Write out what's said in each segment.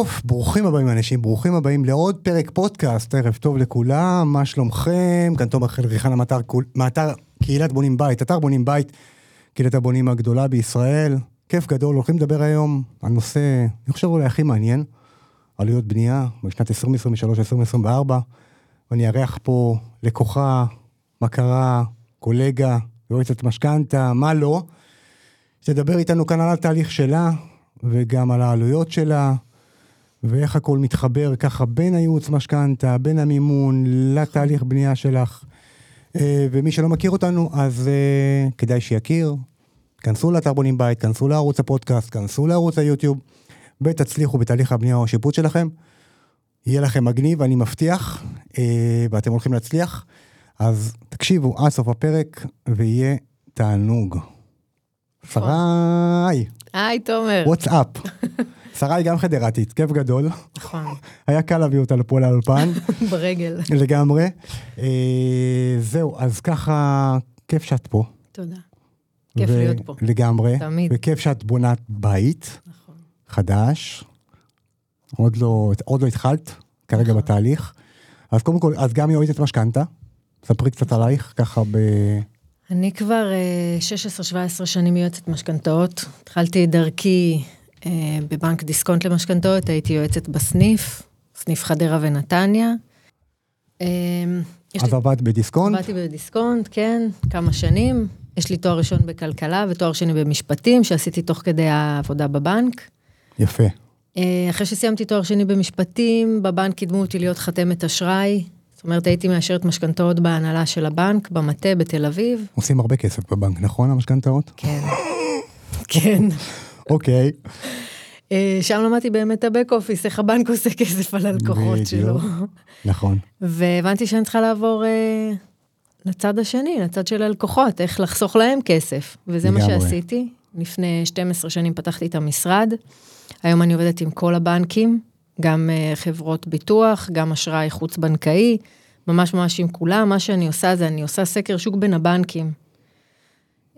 טוב, ברוכים הבאים אנשים, ברוכים הבאים לעוד פרק פודקאסט, ערב טוב לכולם, מה שלומכם? כאן תומר חלריחן המאתר מאתר קהילת בונים בית, אתר בונים בית, קהילת הבונים הגדולה בישראל. כיף גדול, הולכים לדבר היום על נושא, אני חושב אולי הכי מעניין, עלויות בנייה בשנת 2023-2024, ואני אארח פה לקוחה, מכרה, קולגה, יועצת משכנתה, מה לא. שתדבר איתנו כאן על התהליך שלה, וגם על העלויות שלה, ואיך הכל מתחבר ככה בין הייעוץ משכנתה, בין המימון, לתהליך בנייה שלך. אה, ומי שלא מכיר אותנו, אז אה, כדאי שיכיר. כנסו לאתר בונים בית, כנסו לערוץ הפודקאסט, כנסו לערוץ היוטיוב, ותצליחו בתהליך הבנייה או השיפוט שלכם. יהיה לכם מגניב, אני מבטיח, אה, ואתם הולכים להצליח. אז תקשיבו עד סוף הפרק, ויהיה תענוג. שריי. היי, תומר. וואטסאפ. שריי גם חדרתית, כיף גדול. נכון. היה קל להביא אותה לפה לאולפן. ברגל. לגמרי. אה, זהו, אז ככה, כיף שאת פה. תודה. כיף להיות פה. לגמרי. תמיד. וכיף שאת בונת בית נכון. חדש. עוד לא, עוד לא התחלת, כרגע נכון. בתהליך. אז קודם כל, את גם יועצת משכנתה. ספרי קצת עלייך, ככה ב... אני כבר אה, 16-17 שנים יועצת משכנתאות. התחלתי דרכי אה, בבנק דיסקונט למשכנתאות, הייתי יועצת בסניף, סניף חדרה ונתניה. אה, אז עבדת בדיסקונט. עבדתי בדיסקונט, כן, כמה שנים. יש לי תואר ראשון בכלכלה ותואר שני במשפטים, שעשיתי תוך כדי העבודה בבנק. יפה. אה, אחרי שסיימתי תואר שני במשפטים, בבנק קידמו אותי להיות חתמת אשראי. זאת אומרת, הייתי מאשרת משכנתאות בהנהלה של הבנק, במטה בתל אביב. עושים הרבה כסף בבנק, נכון, המשכנתאות? כן. כן. אוקיי. אה, שם למדתי באמת את הבק אופיס, איך הבנק עושה כסף על הלקוחות שלו. נכון. והבנתי שאני צריכה לעבור אה, לצד השני, לצד של הלקוחות, איך לחסוך להם כסף. וזה מה. שעשיתי. לפני 12 שנים פתחתי את המשרד. היום אני עובדת עם כל הבנקים, גם אה, חברות ביטוח, גם אשראי חוץ-בנקאי, ממש ממש עם כולם. מה שאני עושה זה אני עושה סקר שוק בין הבנקים.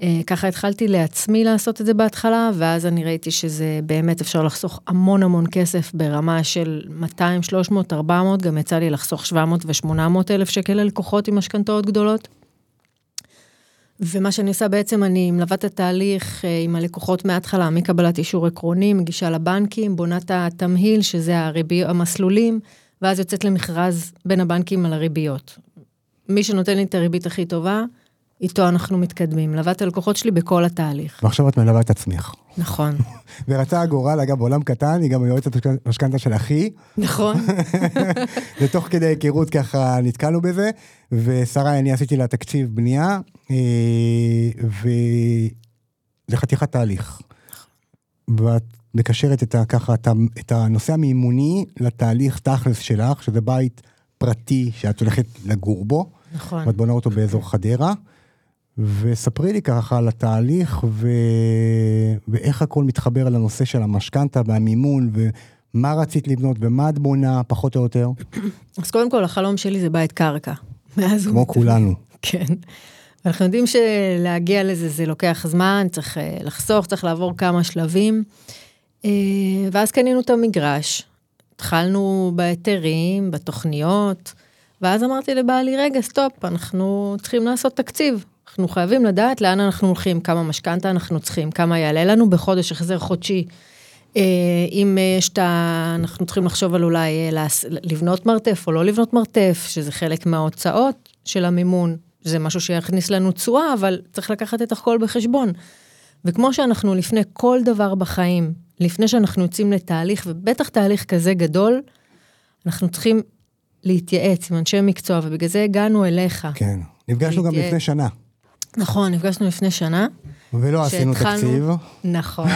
אה, ככה התחלתי לעצמי לעשות את זה בהתחלה, ואז אני ראיתי שזה באמת אפשר לחסוך המון המון כסף ברמה של 200, 300, 400, גם יצא לי לחסוך 700 ו-800 אלף שקל ללקוחות עם משכנתאות גדולות. ומה שאני עושה בעצם, אני מלווה את התהליך אה, עם הלקוחות מההתחלה, מקבלת אישור עקרוני, מגישה לבנקים, בונה את התמהיל, שזה הריבי, המסלולים, ואז יוצאת למכרז בין הבנקים על הריביות. מי שנותן לי את הריבית הכי טובה, איתו אנחנו מתקדמים. מלווה את הלקוחות שלי בכל התהליך. ועכשיו את מלווה את עצמך. נכון. ורצה הגורל, אגב, בעולם קטן, היא גם היועצת משכנתה של אחי, נכון. ותוך כדי היכרות ככה נתקלנו בזה, ושרי, אני עשיתי לה תקציב בנייה, אה, וזה חתיכת תהליך. ואת מקשרת את ה, ככה, את הנושא המימוני לתהליך תכלס שלך, שזה בית פרטי שאת הולכת לגור בו, נכון. ואת בונה אותו באזור חדרה. וספרי לי ככה על התהליך ו... ואיך הכל מתחבר לנושא של המשכנתה והמימון ומה רצית לבנות ומה את בונה פחות או יותר, אז קודם כל, החלום שלי זה בית קרקע. מאז כמו כולנו. כן. אנחנו יודעים שלהגיע לזה זה לוקח זמן, צריך אה, לחסוך, צריך לעבור כמה שלבים. אה, ואז קנינו את המגרש, התחלנו בהיתרים, בתוכניות, ואז אמרתי לבעלי, רגע, סטופ, אנחנו צריכים לעשות תקציב. אנחנו חייבים לדעת לאן אנחנו הולכים, כמה משכנתה אנחנו צריכים, כמה יעלה לנו בחודש החזר חודשי. אה, אם אה, יש את ה... אנחנו צריכים לחשוב על אולי אה, לבנות מרתף או לא לבנות מרתף, שזה חלק מההוצאות של המימון. זה משהו שיכניס לנו תשואה, אבל צריך לקחת את הכל בחשבון. וכמו שאנחנו לפני כל דבר בחיים, לפני שאנחנו יוצאים לתהליך, ובטח תהליך כזה גדול, אנחנו צריכים להתייעץ עם אנשי מקצוע, ובגלל זה הגענו אליך. כן. נפגשנו גם. לפני שנה, נכון, נפגשנו לפני שנה. ולא עשינו תקציב. נכון,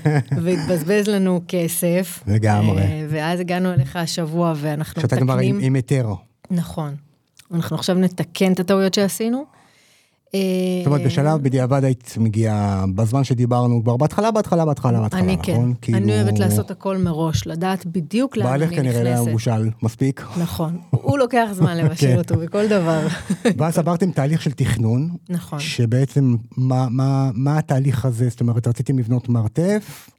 והתבזבז לנו כסף. לגמרי. אה, ואז הגענו אליך השבוע ואנחנו שאתה כבר עם היתר. נכון. אנחנו עכשיו נתקן את הטעויות שעשינו. אה, זאת אומרת, בשלב בדיעבד היית מגיעה, בזמן שדיברנו, כבר בהתחלה, בהתחלה, בהתחלה, בהתחלה, אני נכון? כן, כאילו- אני אוהבת לעשות הכל מראש, לדעת בדיוק לאן אני בעלך נכנסת. כנראה היה מבושל מספיק. נכון, הוא לוקח זמן כן. לבשל אותו בכל דבר. ואז עברתם תהליך של תכנון, נכון. שבעצם, מה, מה, מה התהליך הזה? זאת אומרת, רציתם לבנות מרתף?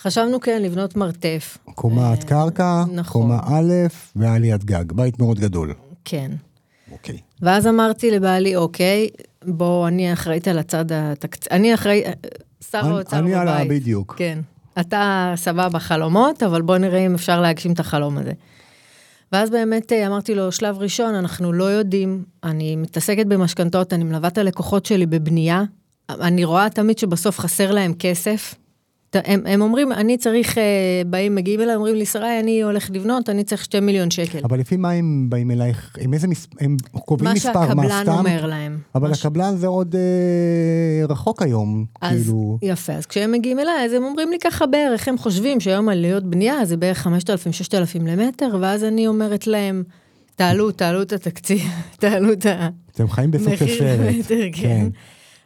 חשבנו כן לבנות מרתף. קומת קרקע, נכון. קומה א' ועליית גג, בית מאוד גדול. כן. אוקיי. ואז אמרתי לבעלי, אוקיי, בוא, אני אחראית על הצד התקציב, אני אחראי, שר אני- האוצר אני בבית. על ה- בדיוק. כן. אתה סבבה חלומות, אבל בוא נראה אם אפשר להגשים את החלום הזה. ואז באמת אה, אמרתי לו, שלב ראשון, אנחנו לא יודעים, אני מתעסקת במשכנתות, אני מלווה את הלקוחות שלי בבנייה, אני רואה תמיד שבסוף חסר להם כסף. הם, הם אומרים, אני צריך, אה, באים, מגיעים אליי, אומרים לי, שרי, אני הולך לבנות, אני צריך 2 מיליון שקל. אבל לפי מה הם באים אלייך, עם איזה מספר, הם קובעים מה מספר, מה שהקבלן סתם? אומר להם. אבל מה ש- הקבלן זה עוד אה, רחוק היום, אז כאילו. יפה, אז כשהם מגיעים אליי, אז הם אומרים לי ככה בערך, הם חושבים שהיום עלויות בנייה זה בערך 5,000-6,000 למטר, ואז אני אומרת להם, תעלו, תעלו את התקציב, תעלו את אתם חיים בסוף המחיר הסרט. למטר, כן.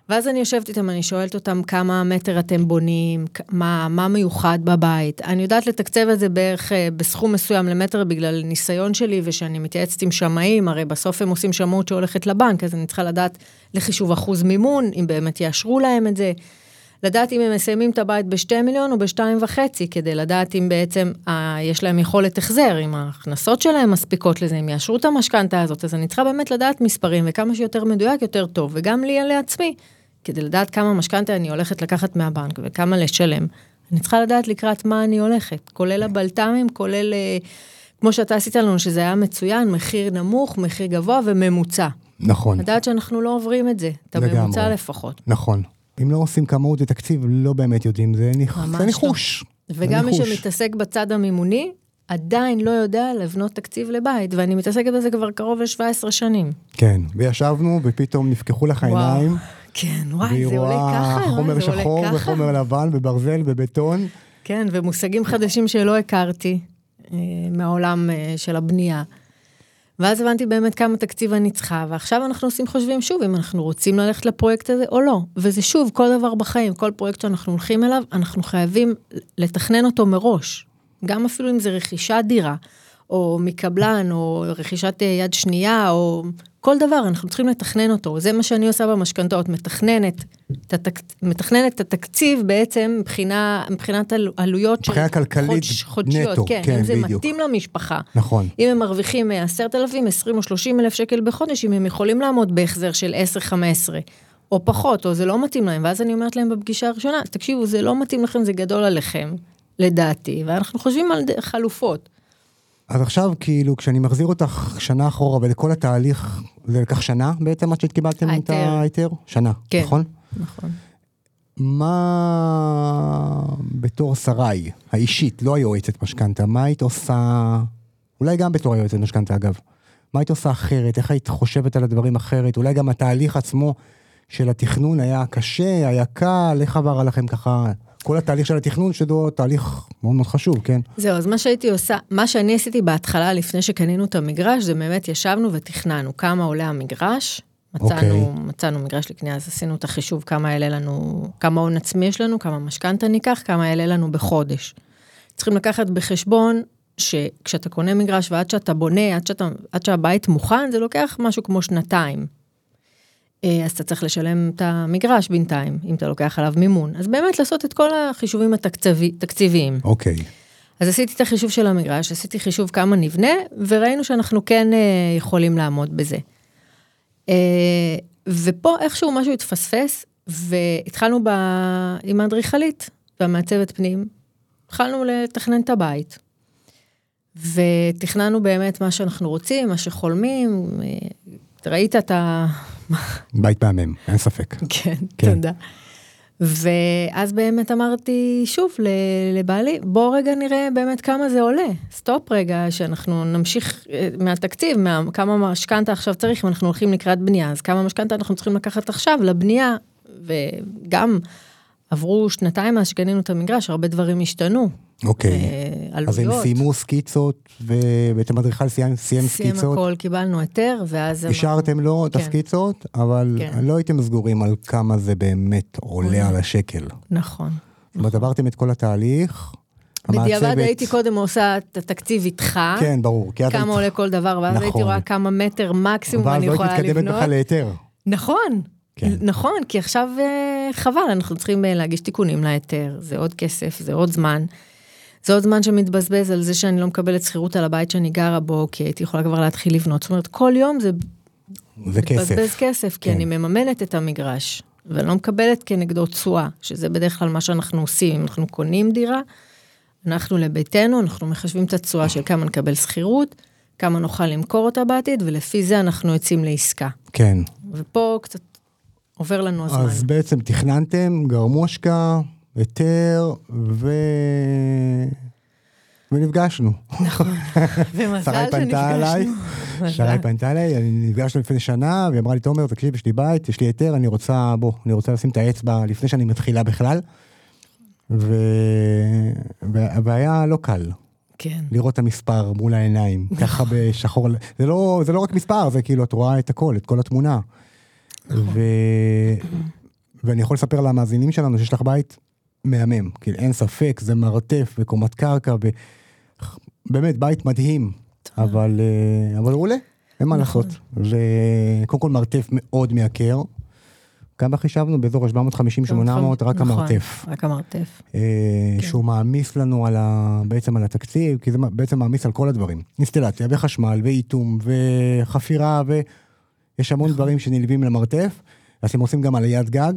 ואז אני יושבת איתם, אני שואלת אותם כמה מטר אתם בונים, מה, מה מיוחד בבית. אני יודעת לתקצב את זה בערך אה, בסכום מסוים למטר בגלל ניסיון שלי ושאני מתייעצת עם שמאים, הרי בסוף הם עושים שמאות שהולכת לבנק, אז אני צריכה לדעת לחישוב אחוז מימון, אם באמת יאשרו להם את זה. לדעת אם הם מסיימים את הבית בשתי מיליון או בשתיים וחצי, כדי לדעת אם בעצם אה, יש להם יכולת החזר, אם ההכנסות שלהם מספיקות לזה, אם יאשרו את המשכנתה הזאת, אז אני צריכה באמת לדעת מספרים, וכמה שיותר מדויק יותר טוב, וגם לי לעצמי, כדי לדעת כמה משכנתה אני הולכת לקחת מהבנק וכמה לשלם. אני צריכה לדעת לקראת מה אני הולכת, כולל הבלת"מים, כולל, אה, כמו שאתה עשית לנו, שזה היה מצוין, מחיר נמוך, מחיר גבוה וממוצע. נכון, לדעת שאנחנו לא עוברים את זה, את לגמרי. הממוצע לפחות. נכון. אם לא עושים כמות ותקציב, לא באמת יודעים, זה ניח- זה לא. ניחוש. וגם מי. שמתעסק בצד המימוני, עדיין לא יודע לבנות תקציב לבית, ואני מתעסקת בזה כבר קרוב ל-17 שנים. כן, וישבנו ופתאום נפקחו לך וואו. כן, וואי, זה עולה ככה, חומר זה עולה שחור ככה. וחומר לבן וברזל ובטון. כן, ומושגים חדשים שלא הכרתי אה, מהעולם אה, של הבנייה. ואז הבנתי באמת כמה תקציב אני צריכה, ועכשיו אנחנו עושים חושבים שוב אם אנחנו רוצים ללכת לפרויקט הזה או לא. וזה שוב, כל דבר בחיים, כל פרויקט שאנחנו הולכים אליו, אנחנו חייבים לתכנן אותו מראש. גם אפילו אם זה רכישת דירה, או מקבלן, או רכישת אה, יד שנייה, או כל דבר, אנחנו צריכים לתכנן אותו. זה מה שאני עושה במשכנתאות, מתכננת, את התק... מתכננת את התקציב בעצם מבחינה, מבחינת עלו- עלויות של חודש, חודשיות. נטו, כן, כן, אם זה בדיוק. מתאים למשפחה. נכון. אם הם מרוויחים 10,000, 20 או 30 אלף שקל בחודש, אם הם יכולים לעמוד בהחזר של 10-15, או פחות, או זה לא מתאים להם, ואז אני אומרת להם בפגישה הראשונה, תקשיבו, זה לא מתאים לכם, זה גדול עליכם, לדעתי, ואנחנו חושבים על חלופות. אז עכשיו, כאילו, כשאני מחזיר אותך שנה אחורה ולכל התהליך, זה לקח שנה בעצם עד שקיבלתם את ההיתר. שנה, כן. נכון? נכון. מה בתור שריי, האישית, לא היועצת משכנתה, מה היית עושה, אולי גם בתור היועצת משכנתה אגב, מה היית עושה אחרת, איך היית חושבת על הדברים אחרת, אולי גם התהליך עצמו של התכנון היה קשה, היה קל, איך עבר עליכם ככה, כל התהליך של התכנון, שזו תהליך מאוד מאוד חשוב, כן? זהו, אז מה שהייתי עושה, מה שאני עשיתי בהתחלה, לפני שקנינו את המגרש, זה באמת ישבנו ותכננו כמה עולה המגרש. מצאנו, אוקיי. מצאנו מגרש לקנייה, אז עשינו את החישוב כמה יעלה לנו, כמה הון עצמי יש לנו, כמה משכנתה ניקח, כמה יעלה לנו בחודש. צריכים לקחת בחשבון שכשאתה קונה מגרש ועד שאתה בונה, עד, שאתה, עד שהבית מוכן, זה לוקח משהו כמו שנתיים. אה, אז אתה צריך לשלם את המגרש בינתיים, אם אתה לוקח עליו מימון. אז באמת לעשות את כל החישובים התקציביים. אוקיי. אז עשיתי את החישוב של המגרש, עשיתי חישוב כמה נבנה, וראינו שאנחנו כן אה, יכולים לעמוד בזה. אה, ופה איכשהו משהו התפספס, והתחלנו ב... עם האדריכלית והמעצבת פנים, התחלנו לתכנן את הבית. ותכננו באמת מה שאנחנו רוצים, מה שחולמים, אה, ראית את ה... בית מהמם, אין ספק. כן, כן. תודה. ואז באמת אמרתי שוב לבעלי, בוא רגע נראה באמת כמה זה עולה. סטופ רגע, שאנחנו נמשיך אה, מהתקציב, מה, כמה משכנתה עכשיו צריך, אם אנחנו הולכים לקראת בנייה, אז כמה משכנתה אנחנו צריכים לקחת עכשיו לבנייה. וגם עברו שנתיים מאז שקנינו את המגרש, הרבה דברים השתנו. אוקיי. אה, אז הם עלויות. סיימו סקיצות, ובעצם אדריכל סיים סיים סיים סקיצות. הכל, קיבלנו היתר, ואז... השארתם לו את כן. הסקיצות, אבל כן. לא הייתם סגורים על כמה זה באמת עולה. על השקל. נכון. זאת אומרת, עברתם את כל התהליך. בדיעבד המעצבת- הייתי קודם עושה את התקציב איתך. כן, ברור. את כמה היית- עולה כל דבר, ואז הייתי נכון. רואה כמה מטר מקסימום ואז אני לא יכולה היית מתקדמת לבנות. בכלל להיתר. נכון, כן. נכון, כי עכשיו אה, חבל, אנחנו צריכים אה, להגיש תיקונים להיתר, זה עוד כסף, זה עוד זמן. זה עוד זמן שמתבזבז על זה שאני לא מקבלת שכירות על הבית שאני גרה בו, כי הייתי יכולה כבר להתחיל לבנות. זאת אומרת, כל יום זה זה מתבזבז כסף. כסף, כי כן. אני מממנת את המגרש, ואני לא מקבלת כנגדו תשואה, שזה בדרך כלל מה שאנחנו עושים, אם אנחנו קונים דירה, אנחנו לביתנו, אנחנו מחשבים את התשואה של כמה נקבל שכירות, כמה נוכל למכור אותה בעתיד, ולפי זה אנחנו יוצאים לעסקה. כן. ופה קצת עובר לנו הזמן. אז בעצם תכננתם, גרמו השקעה, היתר, ו... ונפגשנו. ומזל שרי פנתה מזל. שרי פנתה אליי, אני נפגשנו לפני שנה, והיא אמרה לי, תומר, תקשיב, יש לי בית, יש לי היתר, אני רוצה, בוא, אני רוצה לשים את האצבע לפני שאני מתחילה בכלל. ו... והיה לא קל כן, לראות את המספר מול העיניים, ככה בשחור, זה לא, זה לא רק מספר, זה כאילו, את רואה את הכל, את כל התמונה. ו... ואני יכול לספר למאזינים שלנו שיש לך בית מהמם, כאילו אין ספק, זה מרתף וקומת קרקע, ובאמת בית מדהים, אבל, אה, אבל הוא עולה, אין מה נכון. לעשות. וקודם כל מרתף מאוד מייקר, כמה חישבנו? באזור ה-750-800, רק נכון, המרתף. רק המרתף. אה, כן. שהוא מעמיס לנו על ה... בעצם על התקציב, כי זה בעצם מעמיס על כל הדברים. אינסטלציה וחשמל ואיטום וחפירה ויש המון נכון. דברים שנלווים למרתף. אז אתם עושים גם עליית גג,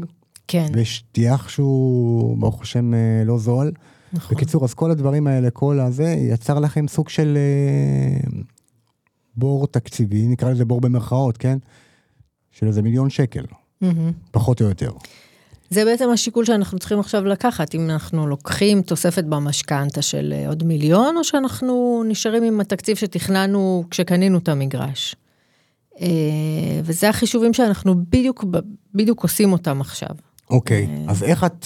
כן, ויש טיח שהוא ברוך השם אה, לא זול. נכון. בקיצור, אז כל הדברים האלה, כל הזה, יצר לכם סוג של אה, בור תקציבי, נקרא לזה בור במרכאות, כן? של איזה מיליון שקל, מהמם. פחות או יותר. זה בעצם השיקול שאנחנו צריכים עכשיו לקחת, אם אנחנו לוקחים תוספת במשכנתה של אה, עוד מיליון, או שאנחנו נשארים עם התקציב שתכננו כשקנינו את המגרש. אה, וזה החישובים שאנחנו בדיוק, בדיוק עושים אותם עכשיו. אוקיי, אה. אז איך את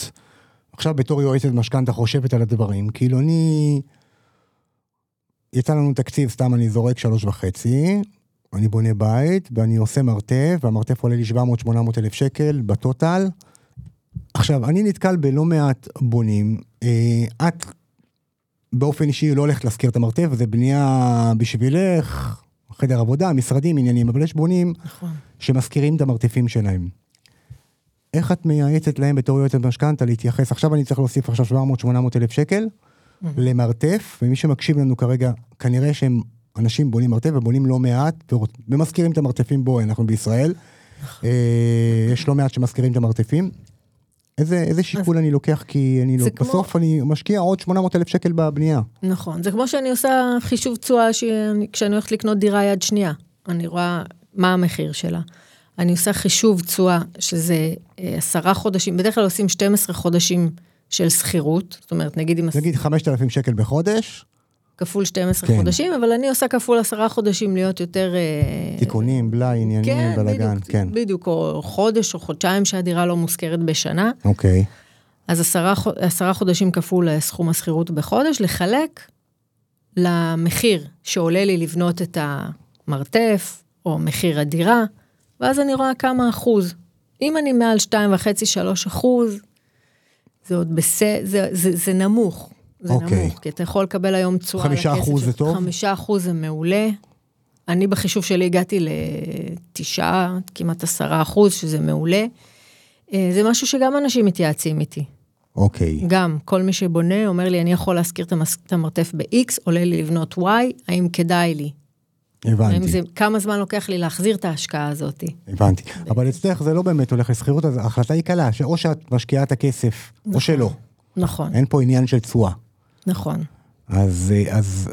עכשיו בתור יועצת משכנתה חושבת על הדברים? כאילו אני... יצא לנו תקציב, סתם אני זורק שלוש וחצי, אני בונה בית ואני עושה מרתף, והמרתף עולה לי 700-800 אלף שקל בטוטל. עכשיו, אני נתקל בלא מעט בונים, אה, את באופן אישי לא הולכת להשכיר את המרתף, זה בנייה בשבילך, חדר עבודה, משרדים, עניינים, אבל יש בונים נכון. שמשכירים את המרתפים שלהם. איך את מייעצת להם בתור יועצת משכנתה להתייחס? עכשיו אני צריך להוסיף עכשיו 700-800 אלף שקל למרתף, ומי שמקשיב לנו כרגע, כנראה שהם אנשים בונים מרתף ובונים לא מעט, ומשכירים את המרתפים בו, אנחנו בישראל. אה, יש לא מעט שמשכירים את המרתפים. איזה, איזה שיקול אני לוקח? כי אני לא, כמו- בסוף אני משקיע עוד 800 אלף שקל בבנייה. נכון, זה כמו שאני עושה חישוב תשואה שאני- כשאני הולכת לקנות דירה יד שנייה. אני רואה מה המחיר שלה. אני עושה חישוב תשואה, שזה אה, עשרה חודשים, בדרך כלל עושים 12 חודשים של שכירות, זאת אומרת, נגיד אם... נגיד 5,000 שקל בחודש, כפול 12 כן. חודשים, אבל אני עושה כפול עשרה חודשים להיות יותר... אה, תיקונים, בלאי, עניינים, כן, בלאגן, כן. בדיוק, או חודש או חודשיים שהדירה לא מושכרת בשנה. אוקיי. אז עשרה, עשרה חודשים כפול סכום השכירות בחודש, לחלק למחיר שעולה לי לבנות את המרתף, או מחיר הדירה, ואז אני רואה כמה אחוז. אם אני מעל 2.5-3 אחוז, זה עוד בסדר, זה, זה, זה נמוך. זה אוקיי. נמוך, כי אתה יכול לקבל היום תשואה על חמישה אחוז זה. טוב? חמישה אחוז זה מעולה. אני בחישוב שלי הגעתי לתשעה, כמעט עשרה אחוז, שזה מעולה. אה, זה משהו שגם אנשים מתייעצים איתי. אוקיי. גם, כל מי שבונה אומר לי, אני יכול להשכיר את המרתף ב-X, עולה לי לבנות Y, האם כדאי לי? הבנתי. זה, כמה זמן לוקח לי להחזיר את ההשקעה הזאת? הבנתי. אבל אצלך זה לא באמת הולך לשכירות, אז ההחלטה היא קלה, שאו שאת משקיעה את הכסף, או שלא. נכון, אין פה עניין של תשואה. נכון. אז, אה, אז,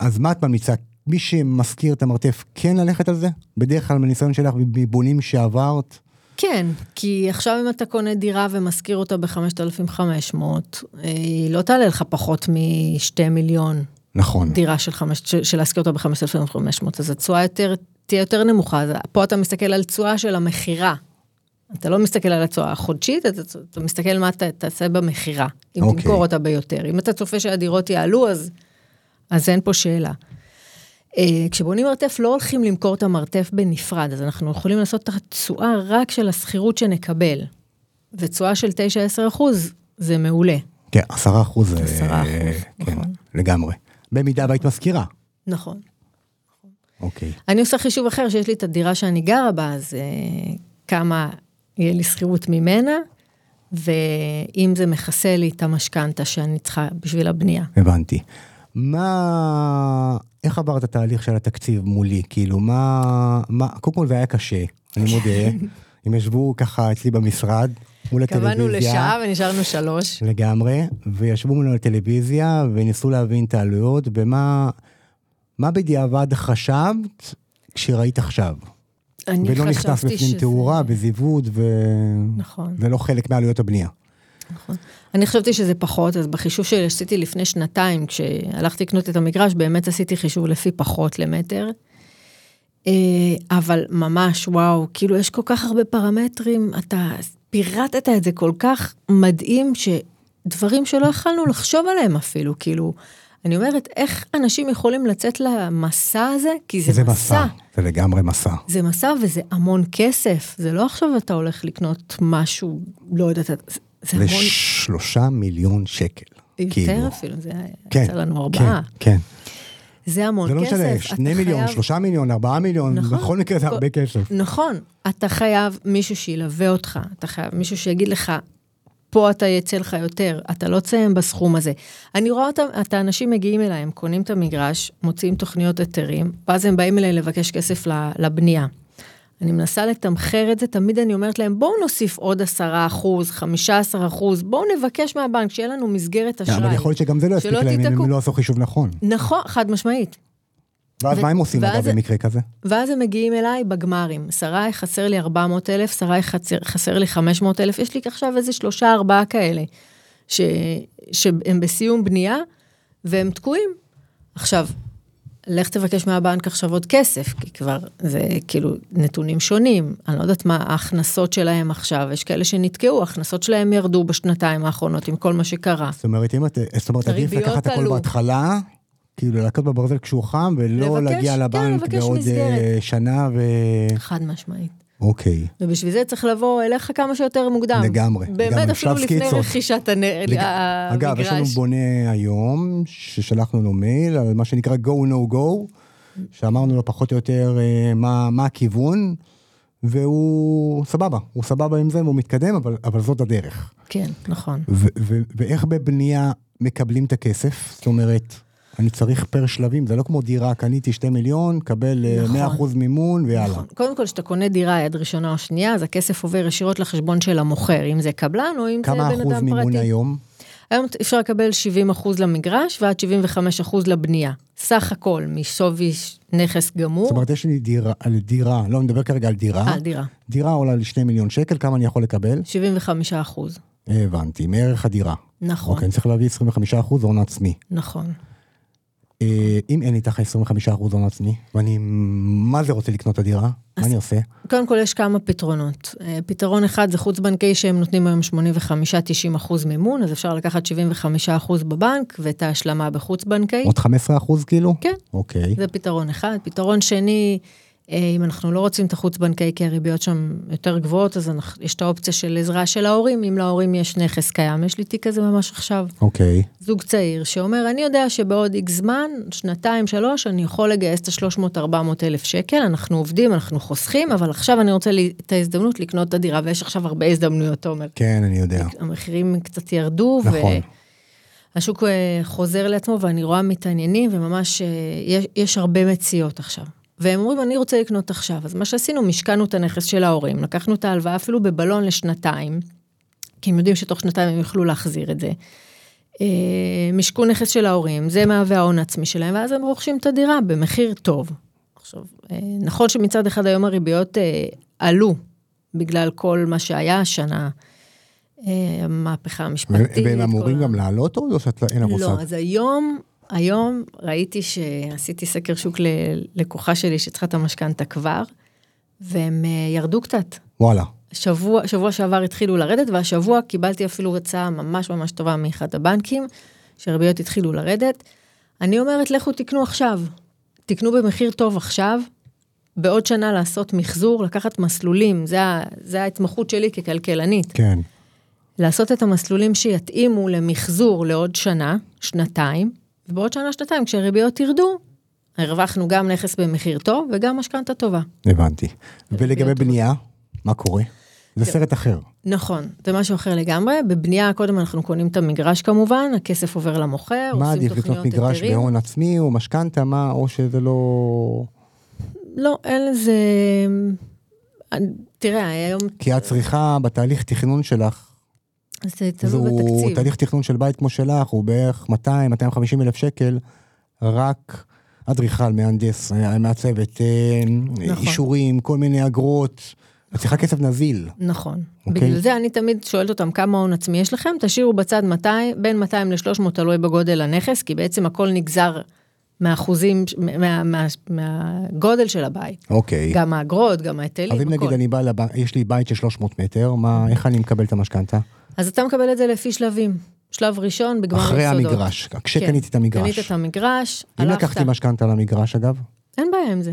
אז מה את ממליצה? מי שמשכיר את המרתף, כן ללכת על זה? בדרך כלל מהניסיון שלך מבונים שעברת, כן, כי עכשיו אם אתה קונה דירה ומשכיר אותה ב-5,500, היא לא תעלה לך פחות מ-2 מיליון נכון. דירה של, חמש, של להשכיר אותה ב-5,500, אז התשואה יותר, תהיה יותר נמוכה. פה אתה מסתכל על תשואה של המכירה. אתה לא מסתכל על התשואה החודשית, אתה, אתה מסתכל מה אתה תעשה במכירה, אם אוקיי. תמכור אותה ביותר. אם אתה צופה שהדירות יעלו, אז, אז אין פה שאלה. אה, כשבונים מרתף לא הולכים למכור את המרתף בנפרד, אז אנחנו יכולים לעשות את התשואה רק של השכירות שנקבל. ותשואה של 9-10 אחוז זה מעולה. כן, עשרה אחוז. אה, 10%, כן, נכון. לגמרי. במידה והיית משכירה. נכון. אוקיי. אני עושה חישוב אחר, שיש לי את הדירה שאני גרה בה, אז אה, כמה יהיה לי שכירות ממנה, ואם זה מכסה לי את המשכנתה שאני צריכה בשביל הבנייה. הבנתי. מה... איך עברת תהליך של התקציב מולי? כאילו, מה... מה... קודם כל זה היה קשה, אני מודה. הם ישבו ככה אצלי במשרד, מול הטלוויזיה. קבענו לשעה ונשארנו שלוש. לגמרי, וישבו מול הטלוויזיה וניסו להבין את העלויות, ומה מה בדיעבד חשבת כשראית עכשיו? ולא נכנס בפנים שזה- תאורה וזיווד, ו... נכון. ולא חלק מעלויות הבנייה. נכון. אני חשבתי שזה פחות, אז בחישוב שעשיתי לפני שנתיים, כשהלכתי לקנות את המגרש, באמת עשיתי חישוב לפי פחות למטר. אה, אבל ממש, וואו, כאילו יש כל כך הרבה פרמטרים, אתה פירטת את זה כל כך מדהים, שדברים שלא יכלנו לחשוב עליהם אפילו, כאילו, אני אומרת, איך אנשים יכולים לצאת למסע הזה? כי זה, זה מסע, זה לגמרי מסע. זה מסע וזה המון כסף, זה לא עכשיו אתה הולך לקנות משהו, לא יודעת, זה, זה המון, לשלושה מיליון שקל. יותר כאילו. אפילו, זה כן, יצא לנו ארבעה. כן, כן. זה המון זה לא כסף. משנה, שני מיליון, חייב- שלושה מיליון, ארבעה מיליון, נכון. בכל מקרה זה הרבה כסף. נכון, אתה חייב מישהו שילווה אותך, אתה חייב מישהו שיגיד לך, פה אתה יצא לך יותר, אתה לא תסיים בסכום הזה. אני רואה אותם, את האנשים מגיעים אליי, הם קונים את המגרש, מוציאים תוכניות היתרים, ואז הם באים אליי לבקש כסף לבנייה. אני מנסה לתמחר את זה, תמיד אני אומרת להם, בואו נוסיף עוד 10 אחוז, 15 אחוז, בואו נבקש מהבנק, שיהיה לנו מסגרת אשראי. אבל יכול להיות שגם זה לא יספיק להם אם. הם לא עשו חישוב נכון. נכון, חד משמעית. ואז ו- מה הם עושים ואז- אגב במקרה כזה? ואז הם מגיעים אליי בגמרים, שרי חסר לי 400 אלף, שרי חסר, חסר לי 500 אלף, יש לי עכשיו איזה שלושה ארבעה כאלה, ש, שהם בסיום בנייה והם תקועים. עכשיו, לך תבקש מהבנק עכשיו עוד כסף, כי כבר זה כאילו נתונים שונים, אני לא יודעת מה ההכנסות שלהם עכשיו, יש כאלה שנתקעו, ההכנסות שלהם ירדו בשנתיים האחרונות עם כל מה שקרה. זאת אומרת, אם את, זאת אומרת, עדיף לקחת הכל. בהתחלה, כאילו להכות בברזל כשהוא חם, ולא לבקש, להגיע כן, לבנק לבקש בעוד מסגרת. אה, שנה ו... חד משמעית. אוקיי. ובשביל זה צריך לבוא אליך כמה שיותר מוקדם. לגמרי, באמת לגמרי, אפילו לפני סקיצות. רכישת הנ... לג- אגב, יש לנו המגרש. בונה היום, ששלחנו לו מייל על מה שנקרא go no go, שאמרנו לו פחות או יותר אה, מה, מה הכיוון, והוא סבבה, הוא סבבה עם זה והוא מתקדם, אבל, אבל זאת הדרך. כן, נכון. ו- ו- ואיך בבנייה מקבלים את הכסף? זאת אומרת, אני צריך פר שלבים, זה לא כמו דירה, קניתי שתי מיליון, קבל אה, נכון. 100% מימון ויאללה. נכון. קודם כל, כשאתה קונה דירה יד ראשונה או שנייה, אז הכסף עובר ישירות לחשבון של המוכר, אם זה קבלן או אם זה כמה בן אחוז אדם מימון פרטי. היום? היום אפשר לקבל 70 אחוז למגרש ועד 75 אחוז לבנייה. סך הכל, משווי נכס גמור, זאת אומרת, יש לי דירה, על דירה, לא, אני מדבר כרגע על דירה. על דירה. דירה עולה לי 2 מיליון שקל, כמה אני יכול לקבל? 75 אחוז. הבנתי, מערך הדירה. נכון, אוקיי, אני צריך להביא 25 אחוז הון עצמי. נכון. אה, אם אין לי איתך 25 אחוז הון עצמי, ואני מה זה רוצה לקנות את הדירה, מה אני עושה? קודם כל יש כמה פתרונות. אה, פתרון אחד זה חוץ בנקאי שהם נותנים היום 85-90 אחוז מימון, אז אפשר לקחת 75 אחוז בבנק ואת ההשלמה בחוץ בנקאי. עוד 15 אחוז כאילו? כן. אוקיי. זה פתרון אחד. פתרון שני, אם אנחנו לא רוצים את החוץ בנקאי כי הריביות שם יותר גבוהות, אז אנחנו, יש את האופציה של עזרה של ההורים, אם להורים יש נכס קיים. יש לי תיק כזה ממש עכשיו. אוקיי. זוג צעיר שאומר, אני יודע שבעוד איקס זמן, שנתיים, שלוש, אני יכול לגייס את ה-300-400 אלף שקל, אנחנו עובדים, אנחנו חוסכים, אבל עכשיו אני רוצה לי, את ההזדמנות לקנות את הדירה, ויש עכשיו הרבה הזדמנויות, תומר. כן, אני יודע. המחירים קצת ירדו, נכון. והשוק אה, חוזר לעצמו, ואני רואה מתעניינים, וממש אה, יש, יש הרבה מציאות עכשיו. והם אומרים, אני רוצה לקנות עכשיו. אז מה שעשינו, משקענו את הנכס של ההורים, לקחנו את ההלוואה אפילו בבלון לשנתיים, כי הם יודעים שתוך שנתיים הם יוכלו להחזיר את זה. אה, משכו נכס של ההורים, זה מהווה ההון העצמי שלהם, ואז הם רוכשים את הדירה במחיר טוב. עכשיו, אה, נכון שמצד אחד היום הריביות אה, עלו בגלל כל מה שהיה השנה, המהפכה המשפטית. והם אמורים גם לעלות או שאת לא- לך לא? אז היום, היום ראיתי שעשיתי סקר שוק ללקוחה שלי שצריכה את המשכנתה כבר, והם אה, ירדו קצת. וואלה. שבוע, שבוע שעבר התחילו לרדת, והשבוע קיבלתי אפילו הצעה ממש ממש טובה מאחד הבנקים, שהריביות התחילו לרדת. אני אומרת, לכו תקנו עכשיו. תקנו במחיר טוב עכשיו, בעוד שנה לעשות מחזור, לקחת מסלולים, זה, זה ההתמחות שלי ככלכלנית. כן. לעשות את המסלולים שיתאימו למחזור לעוד שנה, שנתיים, ובעוד שנה, שנתיים, כשהריביות ירדו, הרווחנו גם נכס במחיר טוב וגם משכנתה טובה. הבנתי. ולגבי. בנייה? מה קורה? זה כן. סרט אחר. נכון, זה משהו אחר לגמרי. בבנייה קודם אנחנו קונים את המגרש כמובן, הכסף עובר למוכר, מה עושים עדיף לקנות תוכניות מגרש היתרים. בהון עצמי או משכנתה, מה, או שזה לא... לא, אין לזה... תראה, היום כי את צריכה בתהליך תכנון שלך, זה תלוי בתקציב. תהליך תכנון של בית כמו שלך, הוא בערך 200-250 אלף שקל, רק אדריכל, מהנדס, אה, מעצבת, אה, נכון. אישורים, כל מיני אגרות. את צריכה כסף נזיל. נכון. אוקיי. בגלל זה אני תמיד שואלת אותם כמה הון עצמי יש לכם, תשאירו בצד 200, בין 200 ל-300 תלוי בגודל הנכס, כי בעצם הכל נגזר מהאחוזים, מה, מה, מהגודל של הבית. אוקיי. גם האגרות, גם ההיטלים, אז אם נגיד הכל. אני בא, לב... יש לי בית של 300 מטר, מה, איך אני מקבל את המשכנתה? אז אתה מקבל את זה לפי שלבים. שלב ראשון בגמר אחרי היסודות. המגרש, כן. כשקניתי את המגרש. קנית את המגרש, אם הלכת. לקחתי משכנתה למגרש אגב, אין בעיה עם זה.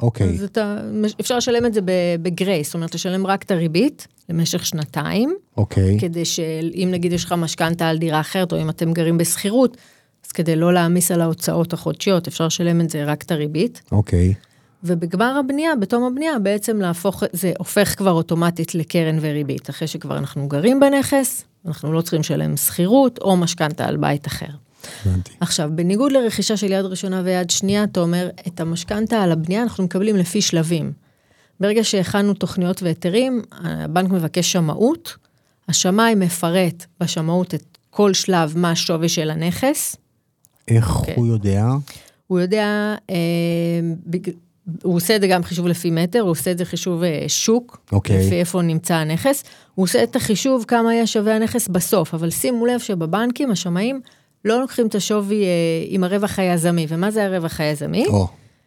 אוקיי, אז אתה, אפשר לשלם את זה בגרייס, זאת אומרת, לשלם רק את הריבית למשך שנתיים, אוקיי, כדי שאם נגיד יש לך משכנתה על דירה אחרת, או אם אתם גרים בשכירות, אז כדי לא להעמיס על ההוצאות החודשיות, אפשר לשלם את זה רק את הריבית. אוקיי, ובגמר הבנייה, בתום הבנייה, בעצם להפוך, זה הופך כבר אוטומטית לקרן וריבית. אחרי שכבר אנחנו גרים בנכס, אנחנו לא צריכים לשלם שכירות או משכנתה על בית אחר. הבנתי. עכשיו, בניגוד לרכישה של יד ראשונה ויד שנייה, אתה אומר, את המשכנתה על הבנייה אנחנו מקבלים לפי שלבים. ברגע שהכנו תוכניות והיתרים, הבנק מבקש שמאות, השמאי מפרט בשמאות את כל שלב מה השווי של הנכס, איך אוקיי. הוא יודע? הוא יודע, אה, בג... הוא עושה את זה גם חישוב לפי מטר, הוא עושה את זה חישוב אה, שוק, אוקיי. לפי איפה נמצא הנכס, הוא עושה את החישוב כמה יהיה שווה הנכס בסוף, אבל שימו לב שבבנקים השמאים לא לוקחים את השווי אה, עם הרווח היזמי, ומה זה הרווח היזמי? או,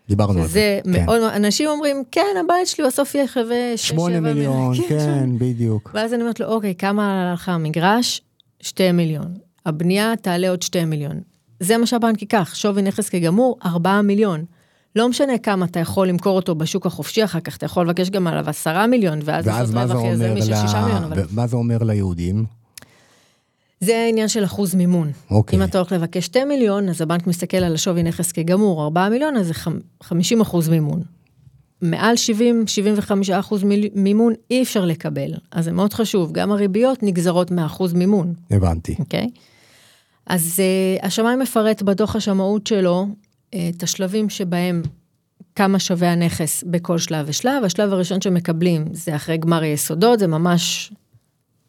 דיברנו על זה. זה כן. מאוד, אנשים אומרים, כן, הבית שלי בסוף יהיה שווה 6-7 שמונה מיליון, כן, בדיוק. ואז אני אומרת לו, אוקיי, כמה עלה לך המגרש? 2 מיליון. הבנייה תעלה עוד 2 מיליון. זה מה שהבנק ייקח, שווי נכס כגמור, 4 מיליון. לא משנה כמה אתה יכול למכור אותו בשוק החופשי אחר כך, אתה יכול לבקש גם עליו 10 מיליון, ואז ואז לעשות מה זה רווח אומר יזמי של 6 מיליון, ל... אבל מה זה אומר ליהודים? זה העניין של אחוז מימון. אוקיי. אם אתה הולך לבקש 2 מיליון, אז הבנק מסתכל על השווי נכס כגמור, 4 מיליון, אז זה חמ- 50 אחוז מימון. מעל 70-75 אחוז מימון אי אפשר לקבל, אז זה מאוד חשוב, גם הריביות נגזרות מאחוז מימון. הבנתי. אוקיי? אז uh, השמאי מפרט בדוח השמאות שלו את השלבים שבהם כמה שווה הנכס בכל שלב ושלב. השלב הראשון שמקבלים זה אחרי גמר היסודות, זה ממש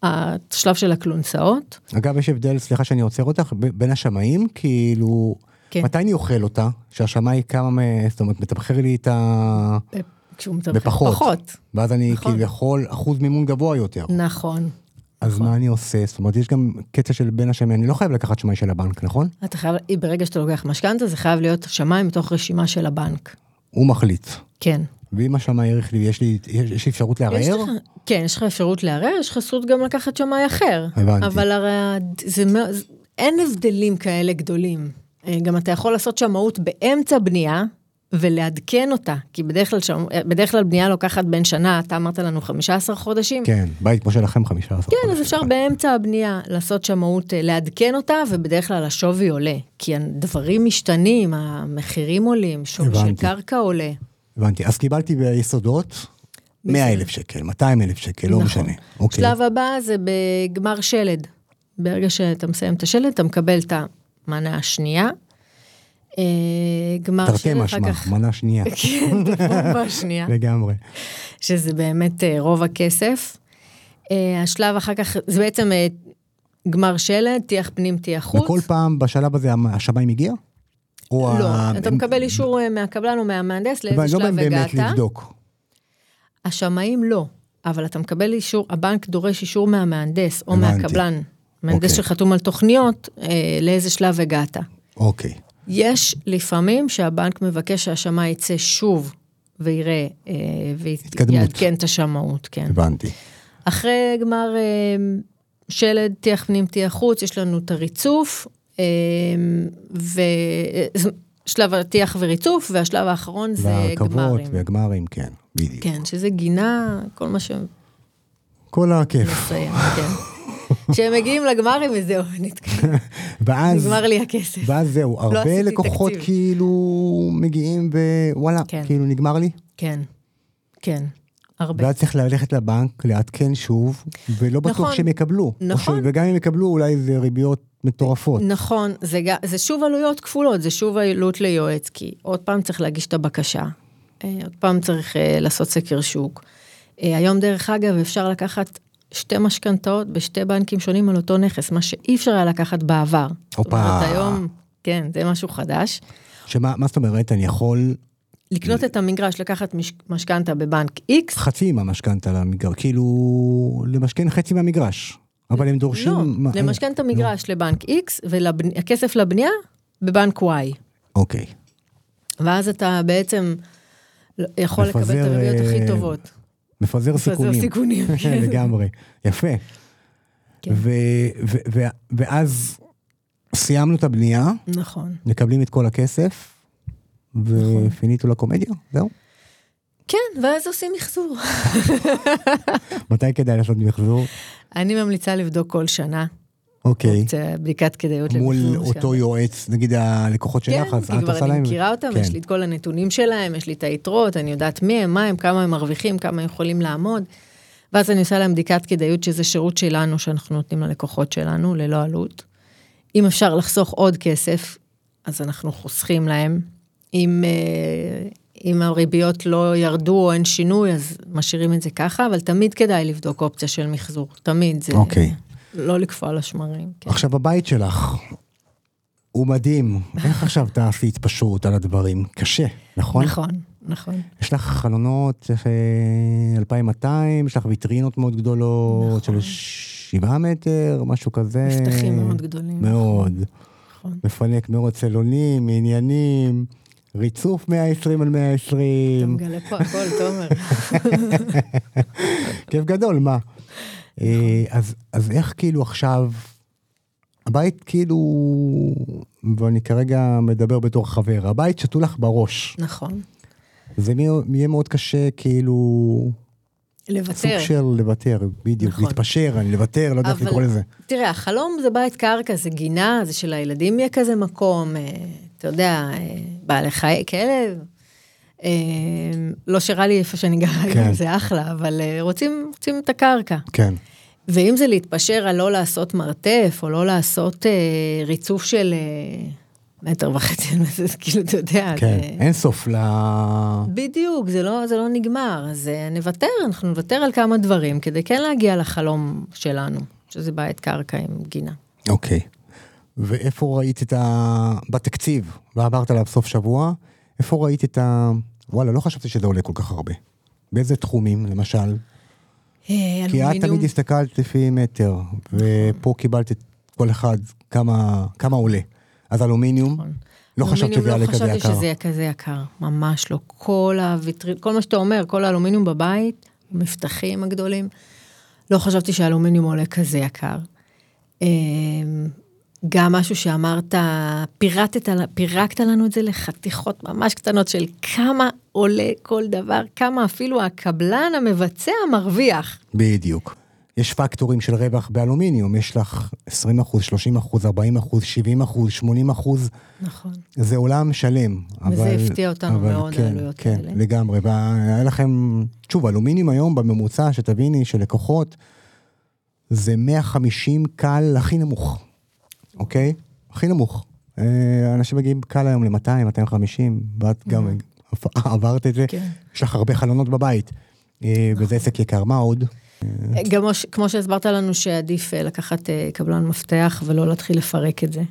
השלב של הכלונסאות. אגב, יש הבדל, סליחה שאני עוצר אותך, בין השמאים, כאילו, כן. מתי אני אוכל אותה? שהשמאי כמה, זאת אומרת, מתמחר לי את ה... כשהוא מתמחר בפחות. פחות. ואז אני נכון. כביכול אחוז מימון גבוה יותר. נכון. אז מה אני עושה? זאת אומרת, יש גם קטע של בין השמאי, אני לא חייב לקחת שמאי של הבנק, נכון? אתה חייב, ברגע שאתה לוקח משכנתה, זה חייב להיות שמאי מתוך רשימה של הבנק. הוא מחליט. כן. ואם השמאי העריך לי, יש לי, יש, יש לי אפשרות לערער? כן, יש לך אפשרות לערער, יש לך זכות גם לקחת שמאי אחר. הבנתי. אבל הרי זה, זה- אין הבדלים כאלה גדולים. אה, גם אתה יכול לעשות שמאות באמצע בנייה ולעדכן אותה, כי בדרך כלל, שם, בדרך כלל בנייה לוקחת בין שנה, אתה אמרת לנו 15 חודשים. כן, בית כמו שלכם 15. כן, אז חודשים. אפשר באמצע הבנייה לעשות שמאות, אה, לעדכן אותה, ובדרך כלל השווי עולה. כי הדברים משתנים, המחירים עולים, שווי של. קרקע עולה. הבנתי, אז קיבלתי ביסודות 100 אלף שקל, 200 אלף שקל, לא נכון. משנה. אוקיי. שלב הבא זה בגמר שלד. ברגע שאתה מסיים את השלד, אתה מקבל את המנה השנייה. אה, גמר תרתי שלד, אחר משמע, כך... מנה שנייה. כן, את הפומפה השנייה, לגמרי. שזה באמת אה, רוב הכסף. אה, השלב אחר כך, זה בעצם גמר שלד, טיח פנים, טיח חוץ. וכל פעם בשלב הזה מגיע? או לא, ה- אתה מקבל אישור מהקבלן או מהמהנדס לאיזה אבל לא שלב באמת הגעת. לבדוק. השמאים לא, אבל אתה מקבל אישור, הבנק דורש אישור מהמהנדס או. מהקבלן, מהנדס אוקיי. שחתום על תוכניות, לאיזה שלב הגעת. אוקיי. יש לפעמים שהבנק מבקש שהשמאי יצא שוב ויראה, אה. ויעדכן את השמאות, כן. הבנתי. אחרי גמר אה, שלד, טיח פנים, טיח חוץ, יש לנו את הריצוף, אה, ושלב הטיח וריצוף, והשלב האחרון זה והרכבות גמרים. והגמרים, כן, בדיוק. כן, שזה גינה, כל מה שמסיים, כל הכיף. כן. כשהם מגיעים לגמרים וזהו, ואז, נגמר לי הכסף. ואז זהו, הרבה עשיתי לקוחות תקציב. כאילו מגיעים ווואלה, כן. כאילו נגמר לי. כן, כן. הרבה. ואז צריך ללכת לבנק, לעדכן שוב, ולא בטוח נכון, שהם יקבלו. נכון. ש... וגם אם יקבלו, אולי זה ריביות מטורפות. נכון, זה, זה שוב עלויות כפולות, זה שוב עלות ליועץ, כי עוד פעם צריך להגיש את הבקשה, אה, עוד פעם צריך אה, לעשות סקר שוק. אה, היום, דרך אגב, אפשר לקחת שתי משכנתאות בשתי בנקים שונים על אותו נכס, מה שאי אפשר היה לקחת בעבר. זאת הופה. אומרת, היום, כן, זה משהו חדש. שמה מה זאת אומרת, אני יכול לקנות את המגרש, לקחת מש- משכנתה בבנק X, חצי מהמשכנתה למגרש, כאילו, למשכן חצי מהמגרש. אבל הם דורשים... לא, מה- למשכן את המגרש לבנק X, והכסף לבנייה בבנק Y. אוקיי. ואז אתה בעצם יכול לקבל את הריביות הכי אה, טובות. מפזר מפזר סיכונים. סיכונים, כן. לגמרי. יפה. כן. ואז סיימנו את הבנייה, נכון. מקבלים את כל הכסף, נכון. ופיניטו לקומדיה, זהו. כן, ואז עושים מחזור. מתי כדאי לעשות מחזור? אני ממליצה לבדוק כל שנה. אוקיי. אופציה, בדיקת כדאיות מול למחזור אותו שם. יועץ, נגיד הלקוחות כן, שלך, אז כי את כבר עושה אני להם... מכירה אותם, כן. יש לי את כל הנתונים שלהם, יש לי את היתרות, אני יודעת מי הם, מה הם, כמה הם מרוויחים, כמה הם יכולים לעמוד. ואז אני עושה להם בדיקת כדאיות, שזה שירות שלנו, שאנחנו נותנים ללקוחות שלנו, ללא עלות. אם אפשר לחסוך עוד כסף, אז אנחנו חוסכים להם. אם, אה, אם הריביות לא ירדו או אין שינוי, אז משאירים את זה ככה, אבל תמיד כדאי לבדוק אופציה של מחזור. תמיד זה... אוקיי. לא לקפוא על השמרים. כן. עכשיו, הבית שלך הוא מדהים. איך עכשיו תעשי התפשרות על הדברים? קשה, נכון? נכון, נכון. יש לך חלונות אה, 2,200, יש לך ויטרינות מאוד גדולות נכון. של 7 מטר, משהו כזה. מפתחים מאוד גדולים. מאוד. נכון. מפנק מאוד צלונים, עניינים, ריצוף 120 על אתה 120. מגלה פה הכל, תומר. כיף גדול, מה? אה, אז, אז איך כאילו עכשיו, הבית כאילו, ואני כרגע מדבר בתור חבר, הבית שתו לך בראש. נכון. זה יהיה- מאוד קשה כאילו, סוג לוותר. של לוותר, בדיוק, נכון. להתפשר, אני לוותר, לא יודע איך לקרוא לזה. תראה, החלום זה בית קרקע, זה גינה, זה שלילדים יהיה כזה מקום, אה, אתה יודע, אה, בעלי חי, כלב. אה, לא שרע לי איפה שאני גרה כן. זה אחלה, אבל אה, רוצים, רוצים את הקרקע. כן, ואם זה להתפשר על לא לעשות מרתף, או לא לעשות אה, ריצוף של אה, מטר וחצי, זה כאילו, אתה יודע, כן, זה... אין סוף ל... בדיוק, זה לא, זה לא נגמר, אז אה, נוותר, אנחנו נוותר על כמה דברים כדי כן להגיע לחלום שלנו, שזה בית קרקע עם גינה. אוקיי. ואיפה ראית את ה... בתקציב, ועברת עליו סוף שבוע, איפה ראית את ה... וואלה, לא חשבתי שזה עולה כל כך הרבה. באיזה תחומים, למשל? אה, כי את אלומיניום- תמיד הסתכלת לפי מטר, ופה קיבלת את כל אחד כמה, כמה עולה. אז אלומיניום. לא חשבת אלומיניום שזה יעלה כזה לא יקר. חשבתי שזה יהיה כזה יקר, ממש לא. כל הוויטרין, כל מה שאתה אומר, כל האלומיניום בבית, המפתחים הגדולים, לא חשבתי שהאלומיניום עולה כזה יקר. גם משהו שאמרת, פירטת, פירקת לנו את זה לחתיכות ממש קטנות של כמה עולה כל דבר, כמה אפילו הקבלן המבצע מרוויח. בדיוק. יש פקטורים של רווח באלומיניום, יש לך 20 אחוז, 30 אחוז, 40 אחוז, 70 אחוז, 80 אחוז, נכון. זה עולם שלם. וזה אבל- הפתיע אותנו אבל מאוד, כן, העלויות כן, האלה. לגמרי, והיה לכם, שוב, אלומיניום היום בממוצע, שתביני, של לקוחות, זה 150 קל הכי נמוך, אוקיי? הכי נמוך. אה, אנשים מגיעים קל היום ל-200, 250, ואת גם עברת את זה. כן. יש לך הרבה חלונות בבית, אה, וזה עסק יקר. מה עוד? גם כמו שהסברת לנו שעדיף אה, לקחת אה, קבלן מפתח ולא להתחיל לפרק את זה.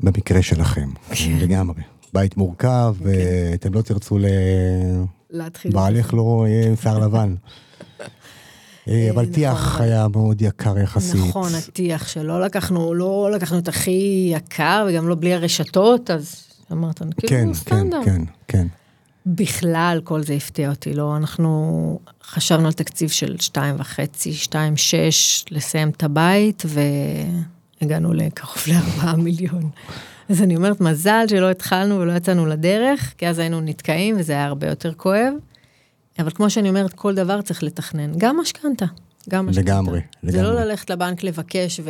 במקרה שלכם, לגמרי. בית מורכב, ואתם לא תרצו ל... להתחיל. בעלך לא יהיה שיער לבן. אה, אבל נכון, טיח אבל- היה מאוד יקר יחסית. נכון, הטיח שלא לקחנו, לא לקחנו את הכי יקר וגם לא בלי הרשתות, אז אמרת, כן, כאילו כן, סטנדרט. כן, כן. בכלל כל זה הפתיע אותי, לא, אנחנו חשבנו על תקציב של שתיים וחצי, שתיים שש, לסיים את הבית, והגענו לקרוב לארבעה מיליון. אז אני אומרת, מזל שלא התחלנו ולא יצאנו לדרך, כי אז היינו נתקעים וזה היה הרבה יותר כואב. אבל כמו שאני אומרת, כל דבר צריך לתכנן, גם משכנתה. גם משכנתה. לגמרי, זה לא לגמרי. ללכת לבנק לבקש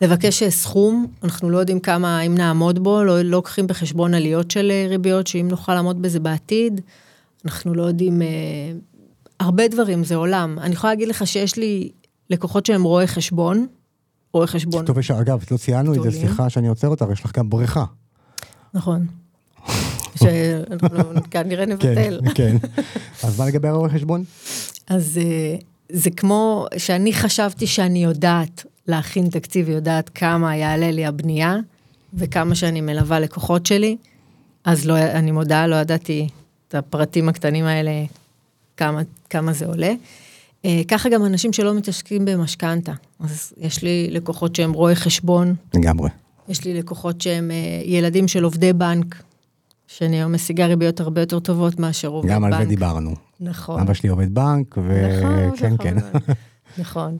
ולבקש סכום, אנחנו לא יודעים כמה, אם נעמוד בו, לא, לא לוקחים בחשבון עליות של אה, ריביות, שאם נוכל לעמוד בזה בעתיד, אנחנו לא יודעים, אה, הרבה דברים, זה עולם. אני יכולה להגיד לך שיש לי לקוחות שהם רואי חשבון, רואי חשבון. טוב, יש, אגב, לא ציינו את זה. סליחה שאני עוצר אותך, יש לך גם בריכה. נכון. שאנחנו כנראה נבטל. כן, כן. אז מה לגבי הרואה חשבון? אז אה, זה כמו שאני חשבתי שאני יודעת להכין תקציב, יודעת כמה יעלה לי הבנייה, וכמה שאני מלווה לקוחות שלי, אז לא, אני מודה, לא ידעתי את הפרטים הקטנים האלה, כמה, כמה זה עולה. אה, ככה גם אנשים שלא מתעסקים במשכנתה. אז יש לי לקוחות שהם רואי חשבון, לגמרי. יש לי לקוחות שהם אה, ילדים של עובדי בנק, שאני היום משיגה ריביות הרבה יותר טובות מאשר עובד בנק. גם על זה דיברנו. נכון. אבא שלי עובד בנק, נכון, וכן, כן. נכון. נכון.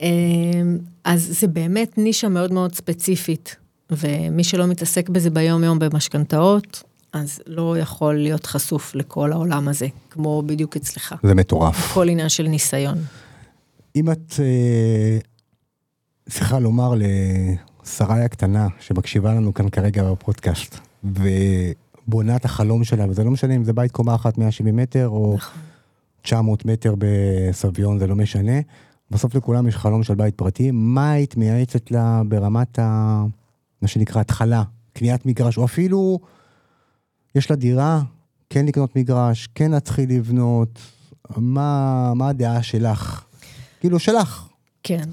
אמ, אז זה באמת נישה מאוד מאוד ספציפית, ומי שלא מתעסק בזה ביום-יום במשכנתאות, אז לא יכול להיות חשוף לכל העולם הזה, כמו בדיוק אצלך. זה מטורף. כל עניין של ניסיון. אם את אה, צריכה לומר לשרי הקטנה, שמקשיבה לנו כאן כרגע בפודקאסט, ובונה את החלום שלה, וזה לא משנה אם זה בית קומה אחת 170 מטר, או נכון. 900 מטר בסביון, זה לא משנה. בסוף לכולם יש חלום של בית פרטי. מה היית מייעצת לה ברמת ה... מה שנקרא התחלה, קניית מגרש, או אפילו יש לה דירה, כן לקנות מגרש, כן להתחיל לבנות, מה, מה הדעה שלך? כאילו שלך. כן.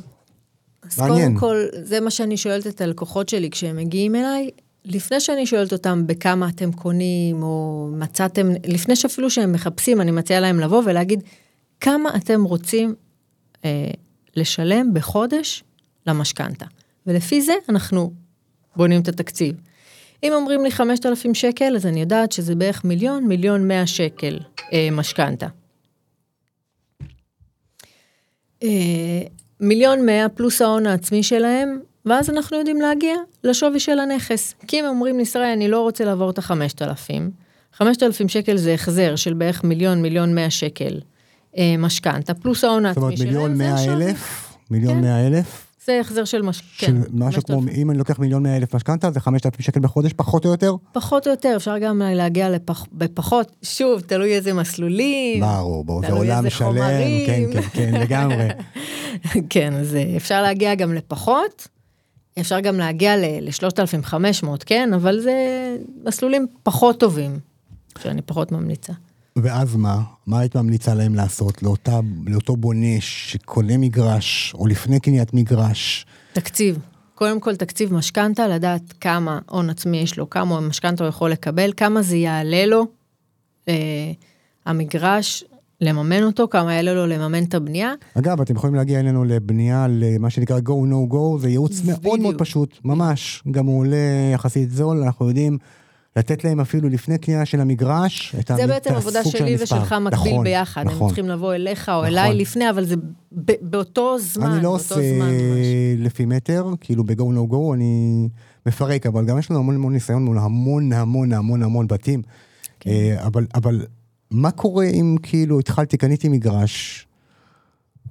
אז מעניין. קודם כל, זה מה שאני שואלת את הלקוחות שלי כשהם מגיעים אליי, לפני שאני שואלת אותם בכמה אתם קונים, או מצאתם, לפני שאפילו שהם מחפשים, אני מציעה להם לבוא ולהגיד, כמה אתם רוצים אה, לשלם בחודש למשכנתה. ולפי זה אנחנו בונים את התקציב. אם אומרים לי 5,000 שקל, אז אני יודעת שזה בערך מיליון, מיליון 100 שקל אה, משכנתה. אה, מיליון 100 פלוס ההון העצמי שלהם, ואז אנחנו יודעים להגיע לשווי של הנכס. כי אם אומרים לישראל, אני לא רוצה לעבור את ה-5,000, 5,000 שקל זה החזר של בערך מיליון, מיליון 100 שקל אה, משכנתה, פלוס ההון זאת העצמי אומרת, שלהם, מיליון זה מאה השווי. אלף, מיליון כן. מאה אלף, זה החזר של מש... של כן, משהו כמו, 5,000. אם אני לוקח מיליון מאה אלף משכנתה, זה חמשת אלפים שקל בחודש, פחות או יותר? פחות או יותר, אפשר גם להגיע לפח... בפחות, שוב, תלוי איזה מסלולים. ברור, ברור, זה עולם שלם. כן, כן, כן, לגמרי. כן, אז אה, אפשר להגיע גם לפחות, אפשר גם להגיע ל-3,500, כן? אבל זה מסלולים פחות טובים, שאני פחות ממליצה. ואז מה? מה היית ממליצה להם לעשות לאותה, לאותו בונה שקונה מגרש, או לפני קניית מגרש? תקציב. קודם כל תקציב משכנתה, לדעת כמה הון עצמי יש לו, כמה משכנתה הוא יכול לקבל, כמה זה יעלה לו, אה, המגרש, לממן אותו, כמה יעלה לו לממן את הבנייה. אגב, אתם יכולים להגיע אלינו לבנייה למה שנקרא go no go, זה ייעוץ מאוד מאוד בדיוק. פשוט, ממש. גם הוא עולה יחסית זול, אנחנו יודעים לתת להם אפילו לפני קנייה של המגרש, את זה המ- בעצם את עבודה הסוג של שלי המספר. ושלך מקביל נכון, ביחד. הם נכון. צריכים לבוא אליך או נכון. אליי לפני, אבל זה באותו זמן, אני לא עושה. לפי מטר, כאילו ב-go no go, אני מפרק, אבל גם יש לנו המון המון ניסיון מול המון המון המון המון בתים. כן. אה, אבל, אבל מה קורה אם כאילו התחלתי, קניתי מגרש,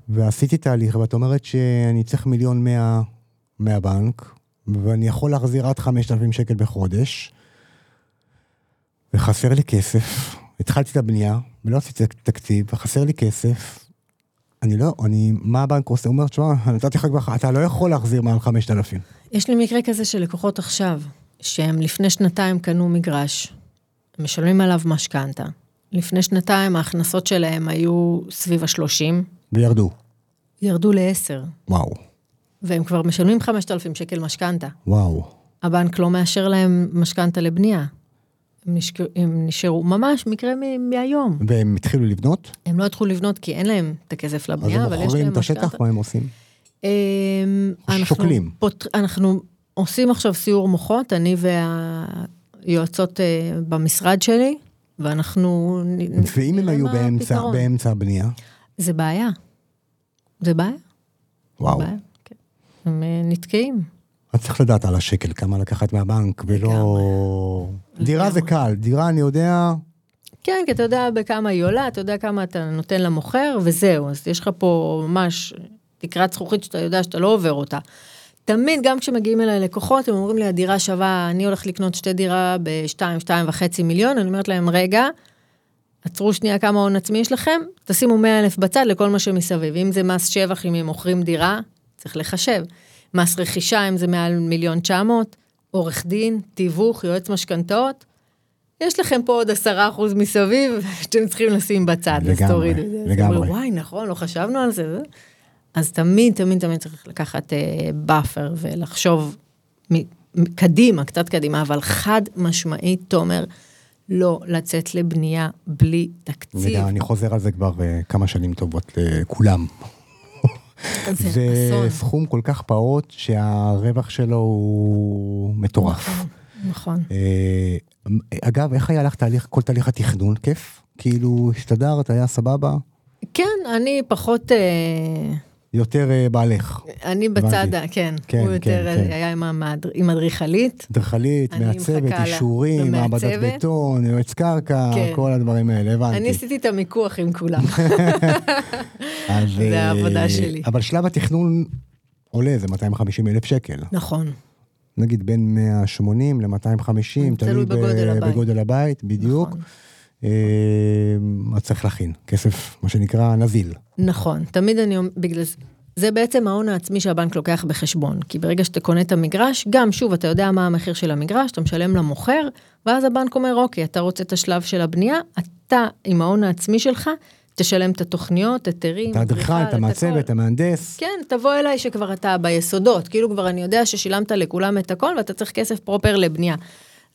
ועשיתי תהליך, ואת אומרת שאני צריך מיליון מאה מהבנק, ואני יכול להחזיר עד 5,000 שקל בחודש, וחסר לי כסף, התחלתי את הבנייה, ולא עשיתי תקציב, וחסר לי כסף, אני לא, אני, מה הבנק עושה? הוא אומר, תשמע, נתתי לך כבר, אתה לא יכול להחזיר מעל 5,000. יש לי מקרה כזה של לקוחות עכשיו, שהם לפני שנתיים קנו מגרש, משלמים עליו משכנתה. לפני שנתיים ההכנסות שלהם היו סביב ה-30, וירדו. ירדו ל-10, וואו, והם כבר משלמים 5,000 שקל משכנתה. וואו. הבנק לא מאשר להם משכנתה לבנייה. הם, נשק... הם נשארו, ממש מקרה מ- מהיום. והם התחילו לבנות? הם לא התחילו לבנות כי אין להם את הכסף אז לבנייה, הם אבל יש מוכרים להם את השטח, משכנתה. מה הם עושים? אמ, אנחנו שוקלים. פות... אנחנו עושים עכשיו סיור מוחות, אני והיועצות אה, במשרד שלי, ואנחנו... ואם הם היו באמצע. באמצע הבנייה? זה בעיה. זה בעיה. וואו. בעיה. כן. הם אה, נתקעים. אז צריך לדעת על השקל כמה לקחת מהבנק, ולא... דירה זה קל, דירה אני יודע, כן, כי אתה יודע בכמה היא עולה, אתה יודע כמה אתה נותן למוכר, וזהו. אז יש לך פה ממש תקרת זכוכית שאתה יודע שאתה לא עובר אותה. תמיד, גם כשמגיעים אליי לקוחות, הם אומרים לי, הדירה שווה, אני הולך לקנות שתי דירה ב-2, 2.5 מיליון, אני אומרת להם, רגע, עצרו שנייה כמה הון עצמי יש לכם, תשימו 100 אלף בצד לכל מה שמסביב. אם זה מס שבח, אם הם מוכרים דירה, צריך לחשב. מס רכישה, אם זה מעל מיליון 900, עורך דין, תיווך, יועץ משכנתאות. יש לכם פה עוד עשרה אחוז מסביב שאתם צריכים לשים בצד, אז לגמרי, תורידו את זה. אז לגמרי. וואי, נכון, לא חשבנו על זה. אז תמיד, תמיד, תמיד צריך לקחת buffer ולחשוב מ- מ- קדימה, קצת קדימה, אבל חד משמעית, תומר, לא לצאת לבנייה בלי תקציב. וגם אני חוזר על זה כבר אה, כמה שנים טובות לכולם. זה. סכום כל כך פעוט שהרווח שלו הוא מטורף. נכון, נכון. אה, אגב, איך היה לך תהליך, כל תהליך התכנון? כיף? כאילו, הסתדרת, היה סבבה? כן, אני פחות, אה, יותר אה, בעלך. אני בצד, כן, כן, הוא יותר כן, כן. היה עם המד- עם אדריכלית. אדריכלית, מעצבת, אישורים, מעבדת. בטון, יועץ קרקע, כן. כל הדברים האלה, הבנתי. אני עשיתי את המיקוח עם כולם. אז, זה אה, העבודה שלי. אבל שלב התכנון עולה, זה 250 אלף שקל. נכון. נגיד בין 180 ל-250, תלוי בגודל הבית. בגודל הבית, בדיוק. נכון. אה, אז צריך להכין, כסף, מה שנקרא, נזיל. נכון, תמיד אני אומר, בגלל זה, זה בעצם ההון העצמי שהבנק לוקח בחשבון, כי ברגע שאתה קונה את המגרש, גם שוב, אתה יודע מה המחיר של המגרש, אתה משלם למוכר, ואז הבנק אומר, אוקיי, אתה רוצה את השלב של הבנייה, אתה עם ההון העצמי שלך, תשלם את התוכניות, היתרים, את האדריכל, אדריכל, את המעצבת, את. המהנדס. כן, תבוא אליי שכבר אתה ביסודות, כאילו כבר אני יודע ששילמת לכולם את הכל ואתה צריך כסף פרופר לבנייה.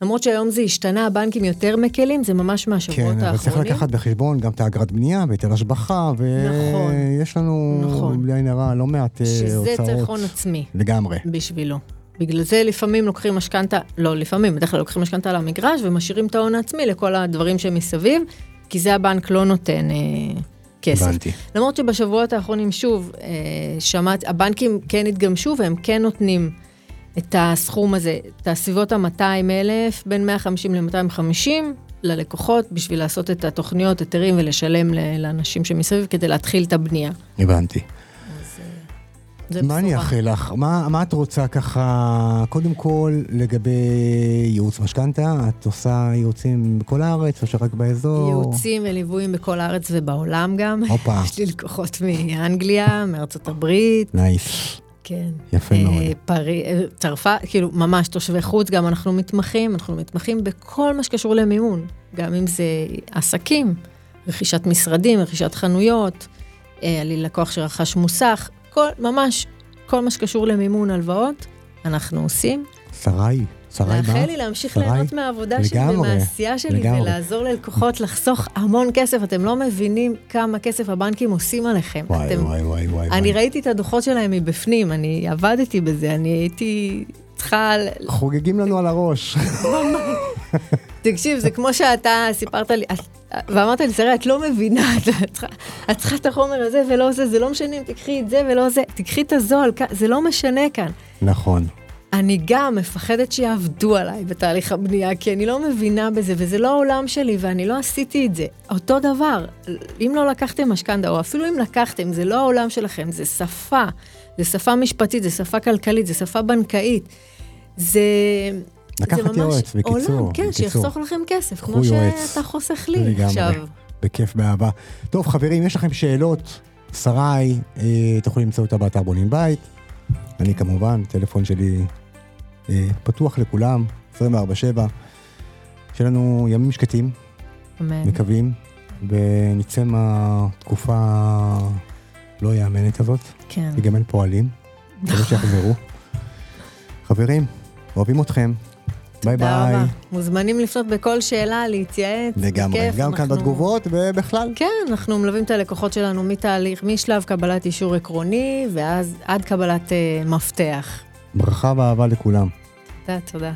למרות שהיום זה השתנה, הבנקים יותר מקלים, זה ממש מהשבועות כן, אבל צריך האחרונים. לקחת בחשבון גם את האגרת בנייה והיטל השבחה, נכון. ויש לנו, נכון. בלי עין הרע, לא מעט אה, שזה צריך הוצאות. הון עצמי. לגמרי. בשבילו. בגלל זה לפעמים לוקחים משכנתה, לא לפעמים, בדרך כלל לוקחים משכנתה למגרש ומשאירים את ההון העצמי לכל הדברים שמסביב, כי זה הבנק לא נותן אה, כסף. הבנתי. למרות שבשבועות האחרונים, שוב, אה, שמעת, הבנקים כן התגמשו והם כן נותנים את הסכום הזה, את הסביבות ה-200 אלף, בין 150 ל-250 ללקוחות, בשביל לעשות את התוכניות, היתרים ולשלם לאנשים שמסביב כדי להתחיל את הבנייה. הבנתי. זה מה אני. אאחל לך? מה, מה את רוצה ככה, קודם כל, לגבי ייעוץ משכנתה, את עושה ייעוצים בכל הארץ או שרק באזור? ייעוצים וליוויים בכל הארץ ובעולם גם. הופה. יש לי לקוחות מאנגליה, מארצות הברית, נייס. כן. יפה אה, מאוד. פרי, אה, צרפת, כאילו ממש תושבי חוץ, גם אנחנו מתמחים, אנחנו מתמחים בכל מה שקשור למימון, גם אם זה עסקים, רכישת משרדים, רכישת חנויות, אה, היה לי לקוח שרכש מוסך, כל, ממש כל מה שקשור למימון הלוואות, אנחנו עושים. שרי, שרי מה? מאחל לי להמשיך שרי? ליהנות מהעבודה שלי ומהעשייה שלי לגמרי. ולעזור ללקוחות לחסוך המון כסף. אתם לא מבינים כמה כסף הבנקים עושים עליכם. וואי, אתם... וואי, וואי, וואי. אני וואי. ראיתי את הדוחות שלהם מבפנים, אני עבדתי בזה, אני הייתי צריכה... חוגגים לנו על הראש. תקשיב, זה כמו שאתה סיפרת לי, ואמרת לי, שרי, את לא מבינה, את צריכה- את החומר הזה ולא זה, זה לא משנה אם תקחי את זה ולא זה, תקחי את הזול, זה לא משנה כאן. נכון. אני גם מפחדת שיעבדו עליי בתהליך הבנייה, כי אני לא מבינה בזה, וזה לא העולם שלי, ואני לא עשיתי את זה. אותו דבר, אם לא לקחתם משכנתה, או אפילו אם לקחתם, זה לא העולם שלכם, זה שפה, זה שפה משפטית, זה שפה כלכלית, זה שפה בנקאית. זה... לקחת זה ממש יועץ, בקיצור, עולם, כן, בקיצור. שיחסוך לכם כסף, כמו יועץ. שאתה חוסך לי לגמרי. עכשיו. בכיף, באהבה. טוב, חברים, יש לכם שאלות? שרי, אה, תוכלו למצוא אותה באתר בונים בית. אני כמובן, טלפון שלי פתוח לכולם, 24/7. שיהיה לנו ימים שקטים, אמן. מקווים, ונצא מהתקופה לא יאמנת הזאת, כן. כי גם אין פועלים. מקווה שיחזרו. חברים, אוהבים אתכם. ביי ביי. מוזמנים לפנות בכל שאלה, להתייעץ. לגמרי, בכיף, גם כאן אנחנו- בתגובות ובכלל. כן, אנחנו מלווים את הלקוחות שלנו מתהליך, משלב קבלת אישור עקרוני, ואז עד קבלת אה, מפתח. ברכה ואהבה לכולם. תודה, תודה.